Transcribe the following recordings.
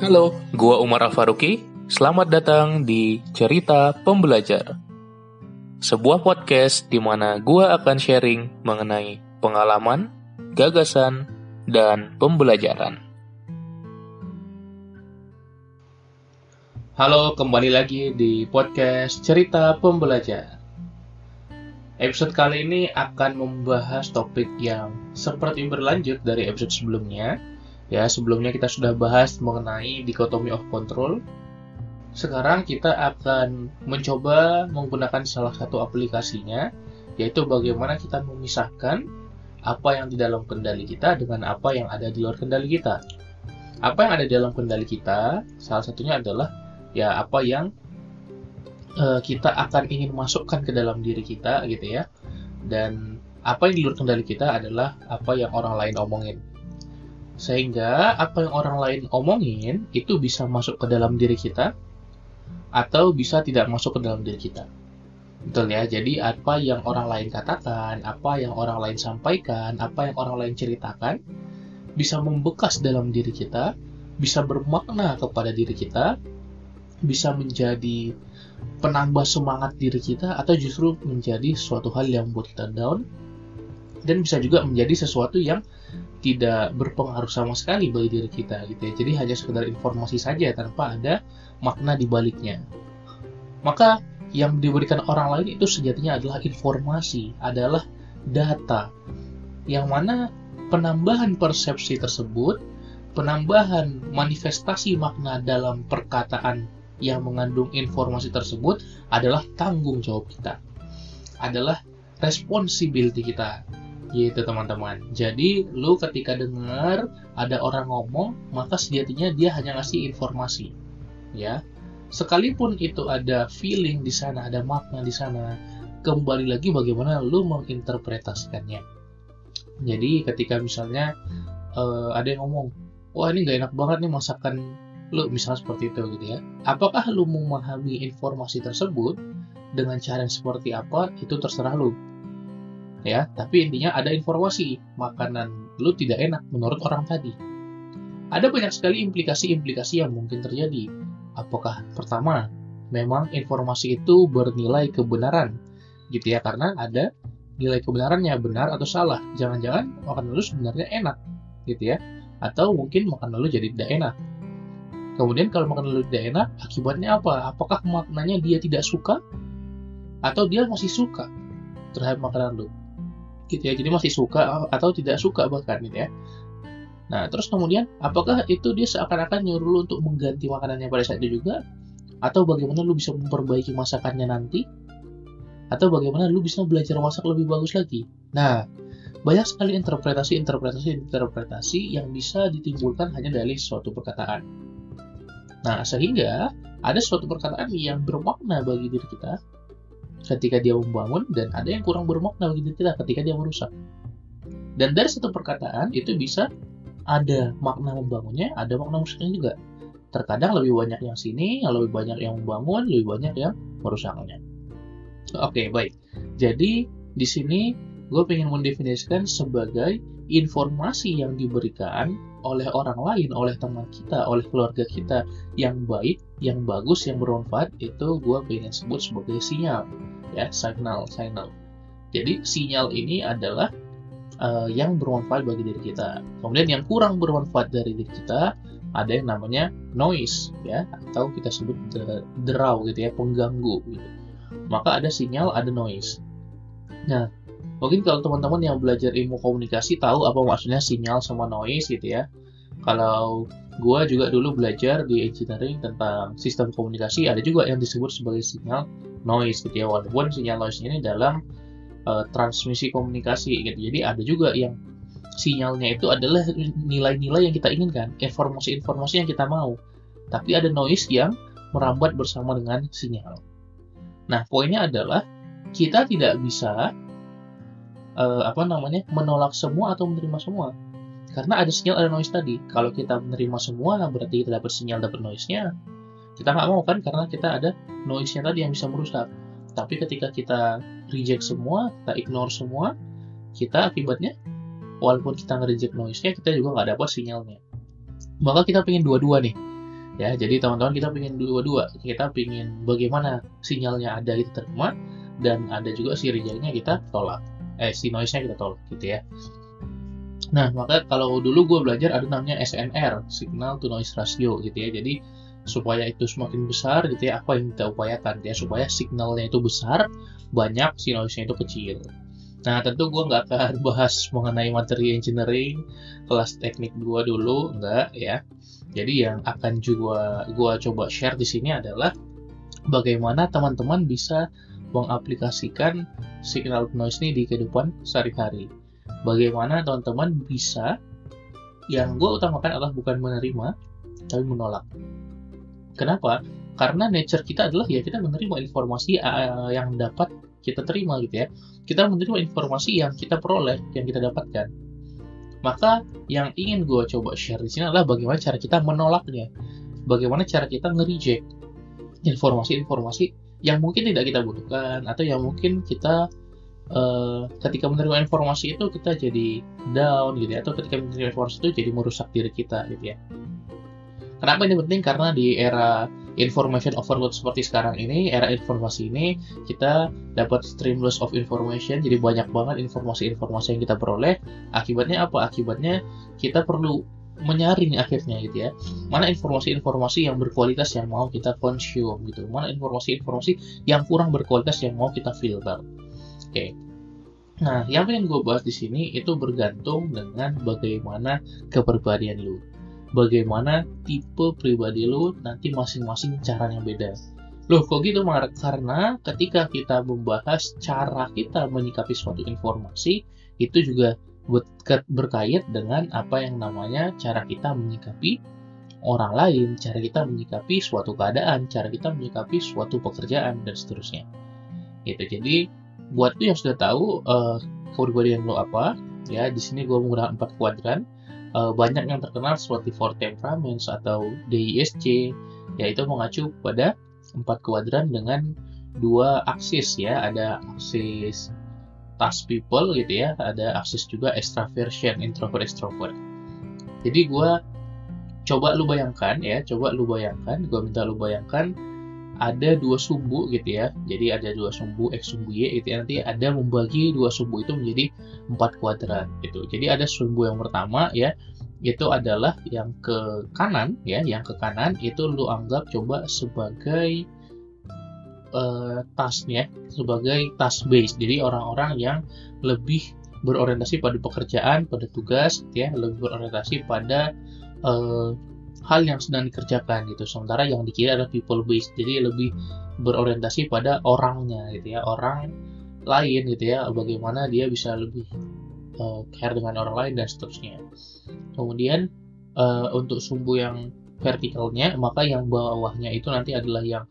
Halo, gua Umar Afaruki. Selamat datang di Cerita Pembelajar. Sebuah podcast di mana gua akan sharing mengenai pengalaman, gagasan, dan pembelajaran. Halo, kembali lagi di podcast Cerita Pembelajar. Episode kali ini akan membahas topik yang seperti berlanjut dari episode sebelumnya, Ya, sebelumnya kita sudah bahas mengenai dikotomi of control. Sekarang kita akan mencoba menggunakan salah satu aplikasinya, yaitu bagaimana kita memisahkan apa yang di dalam kendali kita dengan apa yang ada di luar kendali kita. Apa yang ada di dalam kendali kita, salah satunya adalah ya apa yang uh, kita akan ingin masukkan ke dalam diri kita gitu ya. Dan apa yang di luar kendali kita adalah apa yang orang lain omongin. Sehingga apa yang orang lain omongin itu bisa masuk ke dalam diri kita atau bisa tidak masuk ke dalam diri kita. Betul ya, jadi apa yang orang lain katakan, apa yang orang lain sampaikan, apa yang orang lain ceritakan, bisa membekas dalam diri kita, bisa bermakna kepada diri kita, bisa menjadi penambah semangat diri kita, atau justru menjadi suatu hal yang membuat kita down, dan bisa juga menjadi sesuatu yang tidak berpengaruh sama sekali bagi diri kita gitu ya. Jadi hanya sekedar informasi saja tanpa ada makna di baliknya. Maka yang diberikan orang lain itu sejatinya adalah informasi, adalah data. Yang mana penambahan persepsi tersebut, penambahan manifestasi makna dalam perkataan yang mengandung informasi tersebut adalah tanggung jawab kita. Adalah responsibility kita gitu teman-teman. Jadi lu ketika dengar ada orang ngomong maka sejatinya dia hanya ngasih informasi. Ya. Sekalipun itu ada feeling di sana ada makna di sana kembali lagi bagaimana lu menginterpretasikannya. Jadi ketika misalnya uh, ada yang ngomong wah ini gak enak banget nih masakan lu misalnya seperti itu gitu ya. Apakah lu memahami informasi tersebut dengan cara yang seperti apa? Itu terserah lu ya. Tapi intinya ada informasi makanan lu tidak enak menurut orang tadi. Ada banyak sekali implikasi-implikasi yang mungkin terjadi. Apakah pertama memang informasi itu bernilai kebenaran? Gitu ya karena ada nilai kebenarannya benar atau salah. Jangan-jangan makanan lu sebenarnya enak gitu ya. Atau mungkin makanan lu jadi tidak enak. Kemudian kalau makanan lu tidak enak akibatnya apa? Apakah maknanya dia tidak suka? Atau dia masih suka terhadap makanan lu gitu ya. Jadi masih suka atau tidak suka bahkan gitu ya. Nah terus kemudian apakah itu dia seakan-akan nyuruh lu untuk mengganti makanannya pada saat itu juga? Atau bagaimana lu bisa memperbaiki masakannya nanti? Atau bagaimana lu bisa belajar masak lebih bagus lagi? Nah banyak sekali interpretasi interpretasi interpretasi yang bisa ditimbulkan hanya dari suatu perkataan. Nah sehingga ada suatu perkataan yang bermakna bagi diri kita ketika dia membangun dan ada yang kurang bermakna bagi kita ketika dia merusak. Dan dari satu perkataan itu bisa ada makna membangunnya, ada makna merusaknya juga. Terkadang lebih banyak yang sini, lebih banyak yang membangun, lebih banyak yang merusaknya. Oke, baik. Jadi di sini gue pengen mendefinisikan sebagai informasi yang diberikan oleh orang lain, oleh teman kita, oleh keluarga kita yang baik, yang bagus, yang bermanfaat itu gue pengen sebut sebagai sinyal, ya signal, signal. Jadi sinyal ini adalah uh, yang bermanfaat bagi diri kita. Kemudian yang kurang bermanfaat dari diri kita ada yang namanya noise, ya atau kita sebut derau gitu ya, pengganggu. Gitu. Maka ada sinyal, ada noise. Nah, Mungkin kalau teman-teman yang belajar ilmu komunikasi tahu apa maksudnya sinyal sama noise gitu ya. Kalau gue juga dulu belajar di engineering tentang sistem komunikasi, ada juga yang disebut sebagai sinyal noise gitu ya. Walaupun sinyal noise ini dalam uh, transmisi komunikasi gitu. Jadi ada juga yang sinyalnya itu adalah nilai-nilai yang kita inginkan, informasi-informasi yang kita mau. Tapi ada noise yang merambat bersama dengan sinyal. Nah, poinnya adalah kita tidak bisa uh, apa namanya menolak semua atau menerima semua. Karena ada sinyal ada noise tadi. Kalau kita menerima semua berarti kita dapat sinyal dapat noise-nya. Kita nggak mau kan karena kita ada noise-nya tadi yang bisa merusak. Tapi ketika kita reject semua kita ignore semua kita akibatnya walaupun kita nge-reject noise-nya kita juga nggak dapat sinyalnya. Maka kita pengen dua-dua nih. Ya jadi teman-teman kita pingin dua-dua. Kita pingin bagaimana sinyalnya ada kita terima dan ada juga si rejectnya kita tolak eh si noise-nya kita tolak gitu ya Nah, maka kalau dulu gue belajar ada namanya SNR, signal to noise ratio gitu ya. Jadi supaya itu semakin besar gitu ya, apa yang kita upayakan ya supaya signalnya itu besar, banyak si noise-nya itu kecil. Nah, tentu gue nggak akan bahas mengenai materi engineering kelas teknik gue dulu, enggak ya. Jadi yang akan juga gue coba share di sini adalah bagaimana teman-teman bisa mengaplikasikan signal noise ini di kehidupan sehari-hari. Bagaimana teman-teman bisa? Yang gue utamakan adalah bukan menerima tapi menolak. Kenapa? Karena nature kita adalah ya kita menerima informasi uh, yang dapat kita terima gitu ya. Kita menerima informasi yang kita peroleh yang kita dapatkan. Maka yang ingin gue coba share di sini adalah bagaimana cara kita menolaknya. Bagaimana cara kita nge-reject informasi-informasi yang mungkin tidak kita butuhkan atau yang mungkin kita uh, ketika menerima informasi itu kita jadi down gitu ya atau ketika menerima informasi itu jadi merusak diri kita gitu ya. Kenapa ini penting? Karena di era information overload seperti sekarang ini era informasi ini kita dapat streamless of information jadi banyak banget informasi-informasi yang kita peroleh. Akibatnya apa? Akibatnya kita perlu menyaring akhirnya gitu ya mana informasi-informasi yang berkualitas yang mau kita consume gitu mana informasi-informasi yang kurang berkualitas yang mau kita filter Oke. Nah, yang pengen gue bahas di sini itu bergantung dengan bagaimana kepribadian lu. Bagaimana tipe pribadi lu nanti masing-masing caranya beda. Loh, kok gitu, Mark? Karena ketika kita membahas cara kita menyikapi suatu informasi, itu juga berkait dengan apa yang namanya cara kita menyikapi orang lain, cara kita menyikapi suatu keadaan, cara kita menyikapi suatu pekerjaan, dan seterusnya. Gitu. Jadi, buat lu yang sudah tahu uh, kepribadian lo apa ya di sini gue menggunakan empat kuadran uh, banyak yang terkenal seperti four temperaments atau DISC yaitu mengacu pada empat kuadran dengan dua aksis ya ada aksis task people gitu ya ada aksis juga extraversion introvert extrovert jadi gue coba lu bayangkan ya coba lu bayangkan gue minta lu bayangkan ada dua sumbu gitu ya. Jadi ada dua sumbu X sumbu Y itu ya. nanti ada membagi dua sumbu itu menjadi empat kuadran gitu. Jadi ada sumbu yang pertama ya itu adalah yang ke kanan ya, yang ke kanan itu lu anggap coba sebagai uh, task ya, sebagai task base. Jadi orang-orang yang lebih berorientasi pada pekerjaan, pada tugas, ya, lebih berorientasi pada uh, hal yang sedang dikerjakan gitu. Sementara yang di kiri adalah people based, jadi lebih berorientasi pada orangnya gitu ya, orang lain gitu ya, bagaimana dia bisa lebih uh, care dengan orang lain dan seterusnya. Kemudian uh, untuk sumbu yang vertikalnya, maka yang bawahnya itu nanti adalah yang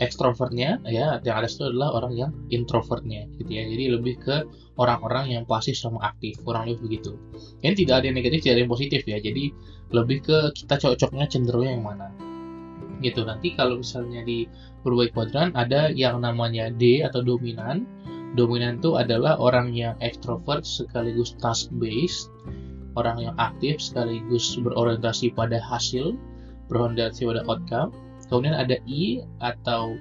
ekstrovertnya ya yang ada itu adalah orang yang introvertnya gitu ya. Jadi lebih ke orang-orang yang pasif sama aktif kurang lebih begitu. Ini tidak ada yang negatif tidak ada yang positif ya. Jadi lebih ke kita cocoknya cenderungnya yang mana. Gitu. Nanti kalau misalnya di berbagai kuadran ada yang namanya D atau dominan. Dominan itu adalah orang yang ekstrovert sekaligus task based orang yang aktif sekaligus berorientasi pada hasil berorientasi pada outcome Kemudian ada I atau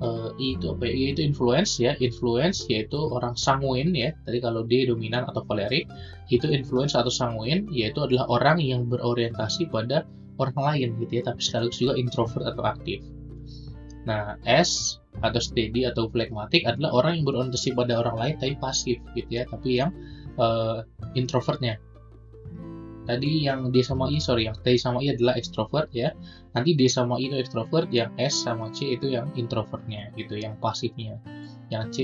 uh, I itu apa ya? I itu influence ya, influence yaitu orang sanguin ya. Tadi kalau D dominan atau kolerik, itu influence atau sanguin yaitu adalah orang yang berorientasi pada orang lain gitu ya, tapi sekaligus juga introvert atau aktif. Nah, S atau steady atau phlegmatic adalah orang yang berorientasi pada orang lain tapi pasif gitu ya, tapi yang uh, introvertnya tadi yang D sama I sorry yang T sama I adalah extrovert ya. Nanti D sama I itu extrovert yang S sama C itu yang introvertnya gitu yang pasifnya. Yang C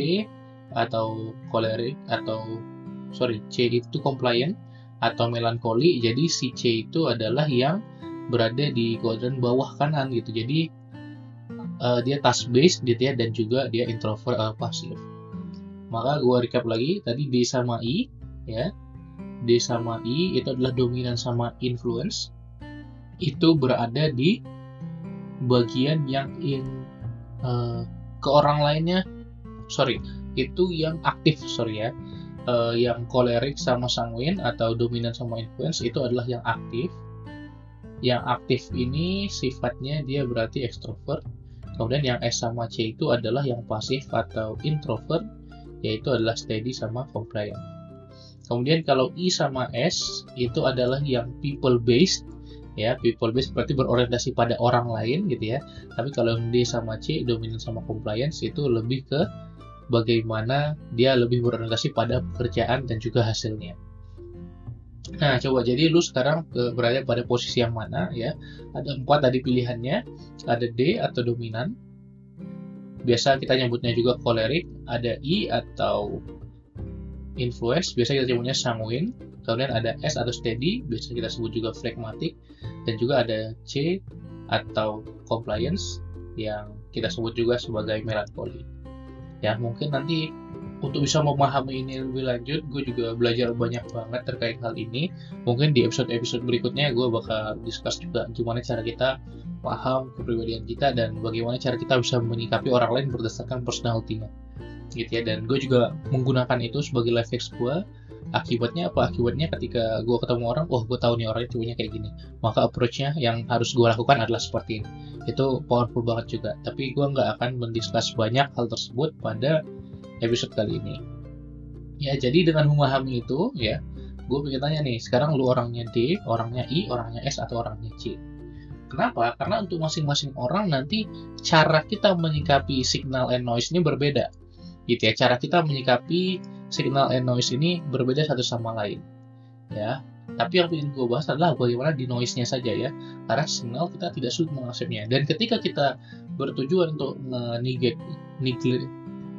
atau choleric atau sorry C itu compliant atau melankoli jadi si C itu adalah yang berada di kuadran bawah kanan gitu. Jadi uh, dia task based gitu ya dan juga dia introvert atau pasif. Maka gua recap lagi tadi D sama I ya D sama I itu adalah dominan sama influence itu berada di bagian yang in uh, ke orang lainnya sorry itu yang aktif sorry ya uh, yang kolerik sama sanguin atau dominan sama influence itu adalah yang aktif yang aktif ini sifatnya dia berarti ekstrovert. Kemudian yang S sama C itu adalah yang pasif atau introvert, yaitu adalah steady sama compliant. Kemudian kalau I sama S itu adalah yang people based, ya people based berarti berorientasi pada orang lain gitu ya. Tapi kalau yang D sama C dominan sama compliance itu lebih ke bagaimana dia lebih berorientasi pada pekerjaan dan juga hasilnya. Nah, coba jadi lu sekarang berada pada posisi yang mana ya? Ada empat tadi pilihannya, ada D atau dominan. Biasa kita nyebutnya juga kolerik, ada I atau influence, biasa kita nyebutnya sanguine. Kemudian ada S atau steady, biasa kita sebut juga phlegmatic, dan juga ada C atau compliance yang kita sebut juga sebagai melancholy. Ya, mungkin nanti untuk bisa memahami ini lebih lanjut, gue juga belajar banyak banget terkait hal ini. Mungkin di episode-episode berikutnya gue bakal discuss juga gimana cara kita paham kepribadian kita dan bagaimana cara kita bisa menyikapi orang lain berdasarkan personality-nya. Gitu ya, dan gue juga menggunakan itu sebagai life hacks gue. Akibatnya apa? Akibatnya ketika gue ketemu orang, oh gue tahu nih orangnya tipenya kayak gini. Maka approach-nya yang harus gue lakukan adalah seperti ini. Itu powerful banget juga. Tapi gue nggak akan mendiskus banyak hal tersebut pada episode kali ini. Ya, jadi dengan memahami itu, ya, gue pengen tanya nih, sekarang lu orangnya D, orangnya I, orangnya S, atau orangnya C. Kenapa? Karena untuk masing-masing orang nanti cara kita menyikapi signal and noise ini berbeda. Gitu ya, cara kita menyikapi signal and noise ini berbeda satu sama lain. Ya, tapi yang ingin gue bahas adalah bagaimana di noise-nya saja ya. Karena signal kita tidak sulit mengakses Dan ketika kita bertujuan untuk negate,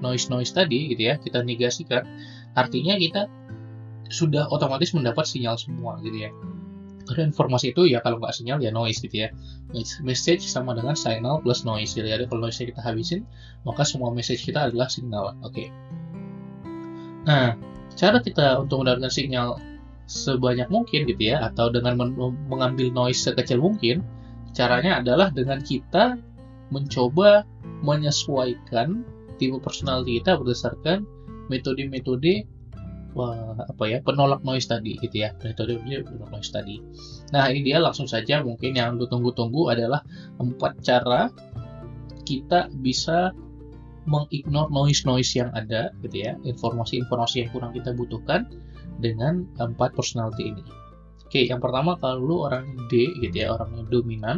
noise-noise tadi gitu ya, kita negasikan, artinya kita sudah otomatis mendapat sinyal semua gitu ya. Karena informasi itu ya kalau nggak sinyal ya noise gitu ya. Message sama dengan signal plus noise. Jadi ada kalau noise kita habisin, maka semua message kita adalah signal. Oke. Okay. Nah, cara kita untuk mendapatkan sinyal sebanyak mungkin gitu ya, atau dengan mengambil noise sekecil mungkin, caranya adalah dengan kita mencoba menyesuaikan tipe personality kita berdasarkan metode-metode apa ya penolak noise tadi gitu ya metode penolak noise tadi. Nah ini dia langsung saja mungkin yang lu tunggu-tunggu adalah empat cara kita bisa mengignore noise-noise yang ada gitu ya informasi-informasi yang kurang kita butuhkan dengan empat personality ini. Oke, yang pertama kalau lu orang D gitu ya, orang yang dominan,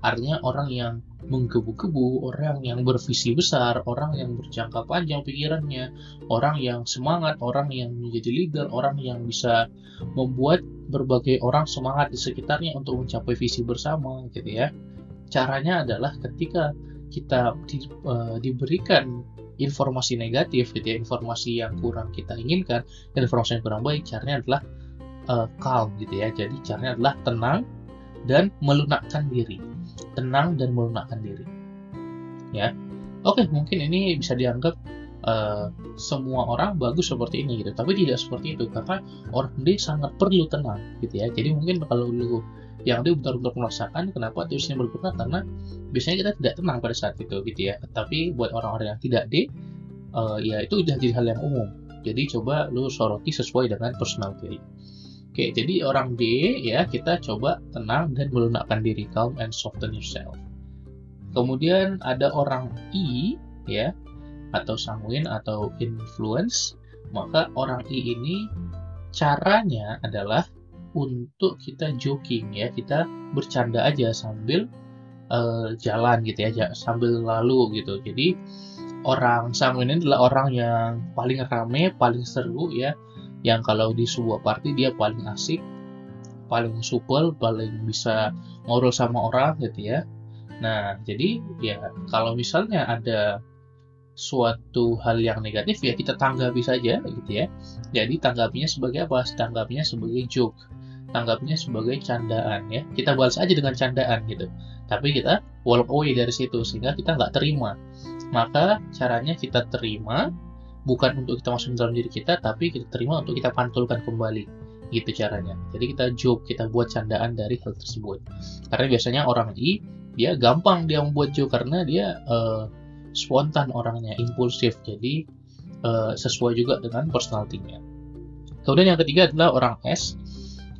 artinya orang yang menggebu-gebu, orang yang bervisi besar, orang yang berjangka panjang pikirannya, orang yang semangat, orang yang menjadi leader, orang yang bisa membuat berbagai orang semangat di sekitarnya untuk mencapai visi bersama gitu ya. Caranya adalah ketika kita di, uh, diberikan informasi negatif gitu ya, informasi yang kurang kita inginkan, informasi yang kurang baik, caranya adalah uh, calm gitu ya. Jadi caranya adalah tenang dan melunakkan diri tenang dan melunakkan diri. Ya, oke mungkin ini bisa dianggap uh, semua orang bagus seperti ini gitu, tapi tidak seperti itu karena orang D sangat perlu tenang gitu ya. Jadi mungkin kalau dulu yang D benar-benar merasakan kenapa tulisnya berguna karena biasanya kita tidak tenang pada saat itu gitu ya. Tapi buat orang-orang yang tidak D, uh, ya itu sudah jadi hal yang umum. Jadi coba lu soroti sesuai dengan personal diri. Oke, jadi orang D ya kita coba tenang dan melunakkan diri, calm and soften yourself. Kemudian ada orang I ya atau sanguin atau influence, maka orang I ini caranya adalah untuk kita joking ya, kita bercanda aja sambil uh, jalan gitu ya, sambil lalu gitu. Jadi orang sanguin ini adalah orang yang paling rame, paling seru ya yang kalau di sebuah party dia paling asik paling supel paling bisa ngobrol sama orang gitu ya. Nah jadi ya kalau misalnya ada suatu hal yang negatif ya kita tanggapi saja gitu ya. Jadi tanggapinya sebagai apa? Tanggapinya sebagai joke. Tanggapinya sebagai candaan ya. Kita balas aja dengan candaan gitu. Tapi kita walk away dari situ sehingga kita nggak terima. Maka caranya kita terima bukan untuk kita masuk dalam diri kita tapi kita terima untuk kita pantulkan kembali. Gitu caranya. Jadi kita joke kita buat candaan dari hal tersebut. Karena biasanya orang I dia gampang dia membuat joke karena dia uh, spontan orangnya impulsif. Jadi uh, sesuai juga dengan personalitinya kemudian yang ketiga adalah orang S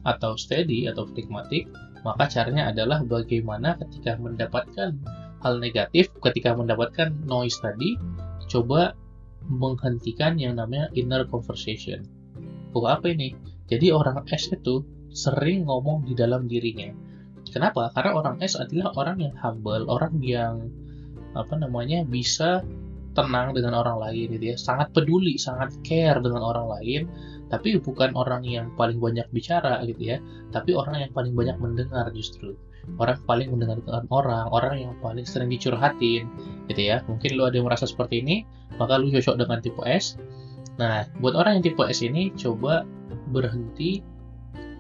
atau steady atau phlegmatic Maka caranya adalah bagaimana ketika mendapatkan hal negatif, ketika mendapatkan noise tadi, coba menghentikan yang namanya inner conversation. Oh, apa ini? Jadi orang S itu sering ngomong di dalam dirinya. Kenapa? Karena orang S adalah orang yang humble, orang yang apa namanya bisa tenang dengan orang lain gitu ya, sangat peduli, sangat care dengan orang lain, tapi bukan orang yang paling banyak bicara gitu ya, tapi orang yang paling banyak mendengar justru. Orang paling mendengarkan orang, orang yang paling sering dicurhatin gitu ya. Mungkin lu ada yang merasa seperti ini, maka lu cocok dengan tipe S. Nah, buat orang yang tipe S ini coba berhenti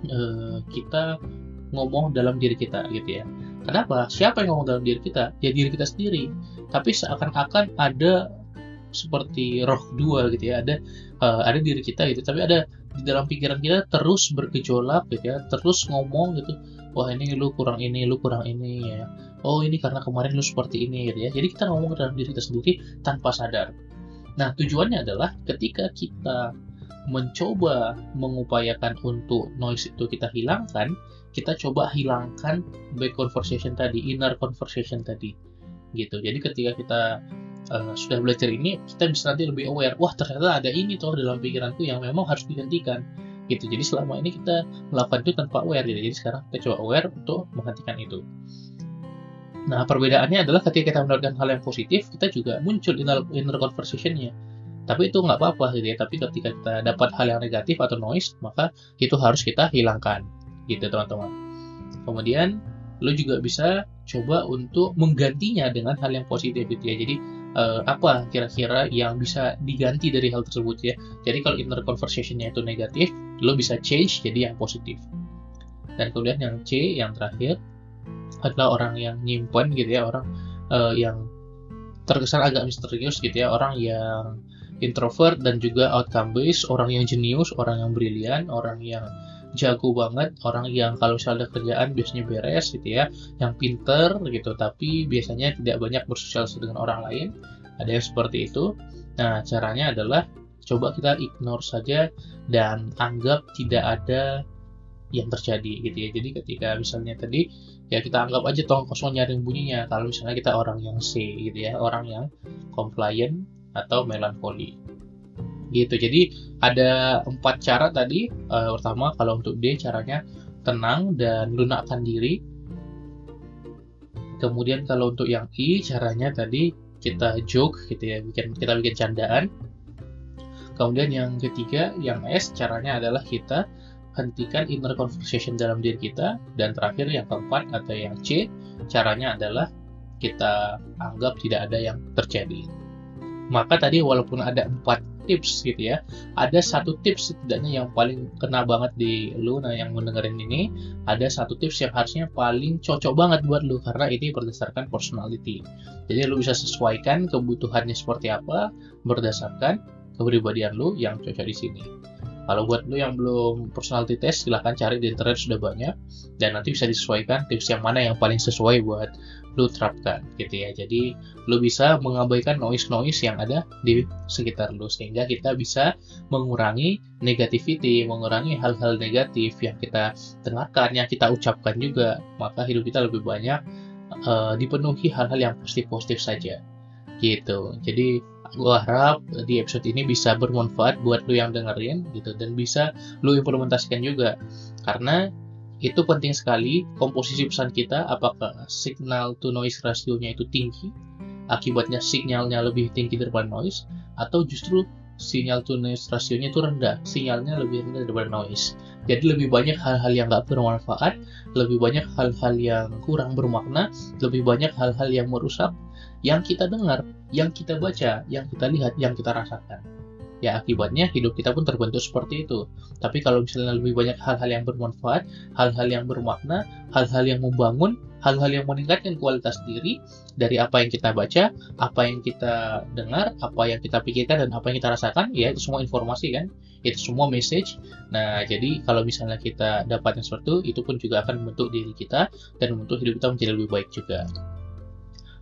uh, kita ngomong dalam diri kita gitu ya. Kenapa? Siapa yang ngomong dalam diri kita? Ya diri kita sendiri. Tapi seakan-akan ada seperti roh dua gitu ya. Ada uh, ada diri kita gitu. Tapi ada di dalam pikiran kita terus bergejolak gitu ya. Terus ngomong gitu. Wah ini lu kurang ini, lu kurang ini ya. Oh ini karena kemarin lu seperti ini gitu ya. Jadi kita ngomong dalam diri kita sendiri tanpa sadar. Nah tujuannya adalah ketika kita mencoba mengupayakan untuk noise itu kita hilangkan, kita coba hilangkan back conversation tadi, inner conversation tadi. Gitu. Jadi ketika kita uh, sudah belajar ini, kita bisa nanti lebih aware. Wah, ternyata ada ini tuh dalam pikiranku yang memang harus dihentikan. Gitu. Jadi selama ini kita melakukan itu tanpa aware. Gitu. Jadi sekarang kita coba aware untuk menghentikan itu. Nah, perbedaannya adalah ketika kita mendapatkan hal yang positif, kita juga muncul inner, inner conversation-nya tapi itu nggak apa-apa gitu ya tapi ketika kita dapat hal yang negatif atau noise maka itu harus kita hilangkan gitu teman-teman kemudian lo juga bisa coba untuk menggantinya dengan hal yang positif gitu ya jadi uh, apa kira-kira yang bisa diganti dari hal tersebut ya? Jadi kalau inner conversationnya itu negatif lo bisa change jadi yang positif. Dan kemudian yang C yang terakhir adalah orang yang nyimpen gitu ya orang uh, yang terkesan agak misterius gitu ya orang yang introvert dan juga outcome based, orang yang jenius, orang yang brilian, orang yang jago banget, orang yang kalau misalnya kerjaan biasanya beres gitu ya, yang pinter gitu, tapi biasanya tidak banyak bersosialisasi dengan orang lain. Ada yang seperti itu. Nah, caranya adalah coba kita ignore saja dan anggap tidak ada yang terjadi gitu ya. Jadi ketika misalnya tadi ya kita anggap aja tong kosong nyaring bunyinya kalau misalnya kita orang yang C gitu ya, orang yang compliant atau melankoli gitu. Jadi ada empat cara tadi uh, pertama kalau untuk D caranya tenang dan lunakkan diri. Kemudian kalau untuk yang I caranya tadi kita joke gitu ya bikin kita bikin candaan. Kemudian yang ketiga yang S caranya adalah kita hentikan inner conversation dalam diri kita. Dan terakhir yang keempat atau yang C caranya adalah kita anggap tidak ada yang terjadi. Maka tadi walaupun ada empat tips gitu ya. Ada satu tips setidaknya yang paling kena banget di lu nah yang mendengarin ini ada satu tips yang harusnya paling cocok banget buat lu karena ini berdasarkan personality. Jadi lu bisa sesuaikan kebutuhannya seperti apa berdasarkan kepribadian lu yang cocok di sini kalau buat lu yang belum personality test, silahkan cari di internet sudah banyak dan nanti bisa disesuaikan tips yang mana yang paling sesuai buat lu terapkan gitu ya. Jadi lu bisa mengabaikan noise-noise yang ada di sekitar lu sehingga kita bisa mengurangi negativity, mengurangi hal-hal negatif yang kita dengarkan, yang kita ucapkan juga. Maka hidup kita lebih banyak uh, dipenuhi hal-hal yang positif-positif saja gitu. Jadi gue harap di episode ini bisa bermanfaat buat lu yang dengerin gitu dan bisa lu implementasikan juga. Karena itu penting sekali komposisi pesan kita apakah signal to noise rasionya itu tinggi akibatnya sinyalnya lebih tinggi daripada noise atau justru sinyal to noise rasionya itu rendah sinyalnya lebih rendah daripada noise. Jadi lebih banyak hal-hal yang gak bermanfaat lebih banyak hal-hal yang kurang bermakna lebih banyak hal-hal yang merusak yang kita dengar, yang kita baca, yang kita lihat, yang kita rasakan. Ya akibatnya hidup kita pun terbentuk seperti itu. Tapi kalau misalnya lebih banyak hal-hal yang bermanfaat, hal-hal yang bermakna, hal-hal yang membangun, hal-hal yang meningkatkan kualitas diri dari apa yang kita baca, apa yang kita dengar, apa yang kita pikirkan dan apa yang kita rasakan, ya itu semua informasi kan, itu semua message. Nah jadi kalau misalnya kita dapatnya seperti itu, itu pun juga akan membentuk diri kita dan membentuk hidup kita menjadi lebih baik juga.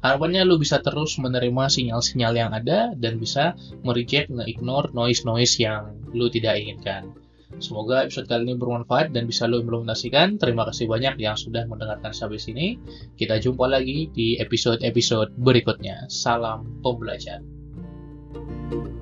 Harapannya lu bisa terus menerima sinyal-sinyal yang ada dan bisa mereject, nge-ignore noise-noise yang lu tidak inginkan. Semoga episode kali ini bermanfaat dan bisa lo implementasikan. Terima kasih banyak yang sudah mendengarkan sampai sini. Kita jumpa lagi di episode-episode berikutnya. Salam pembelajar. thank you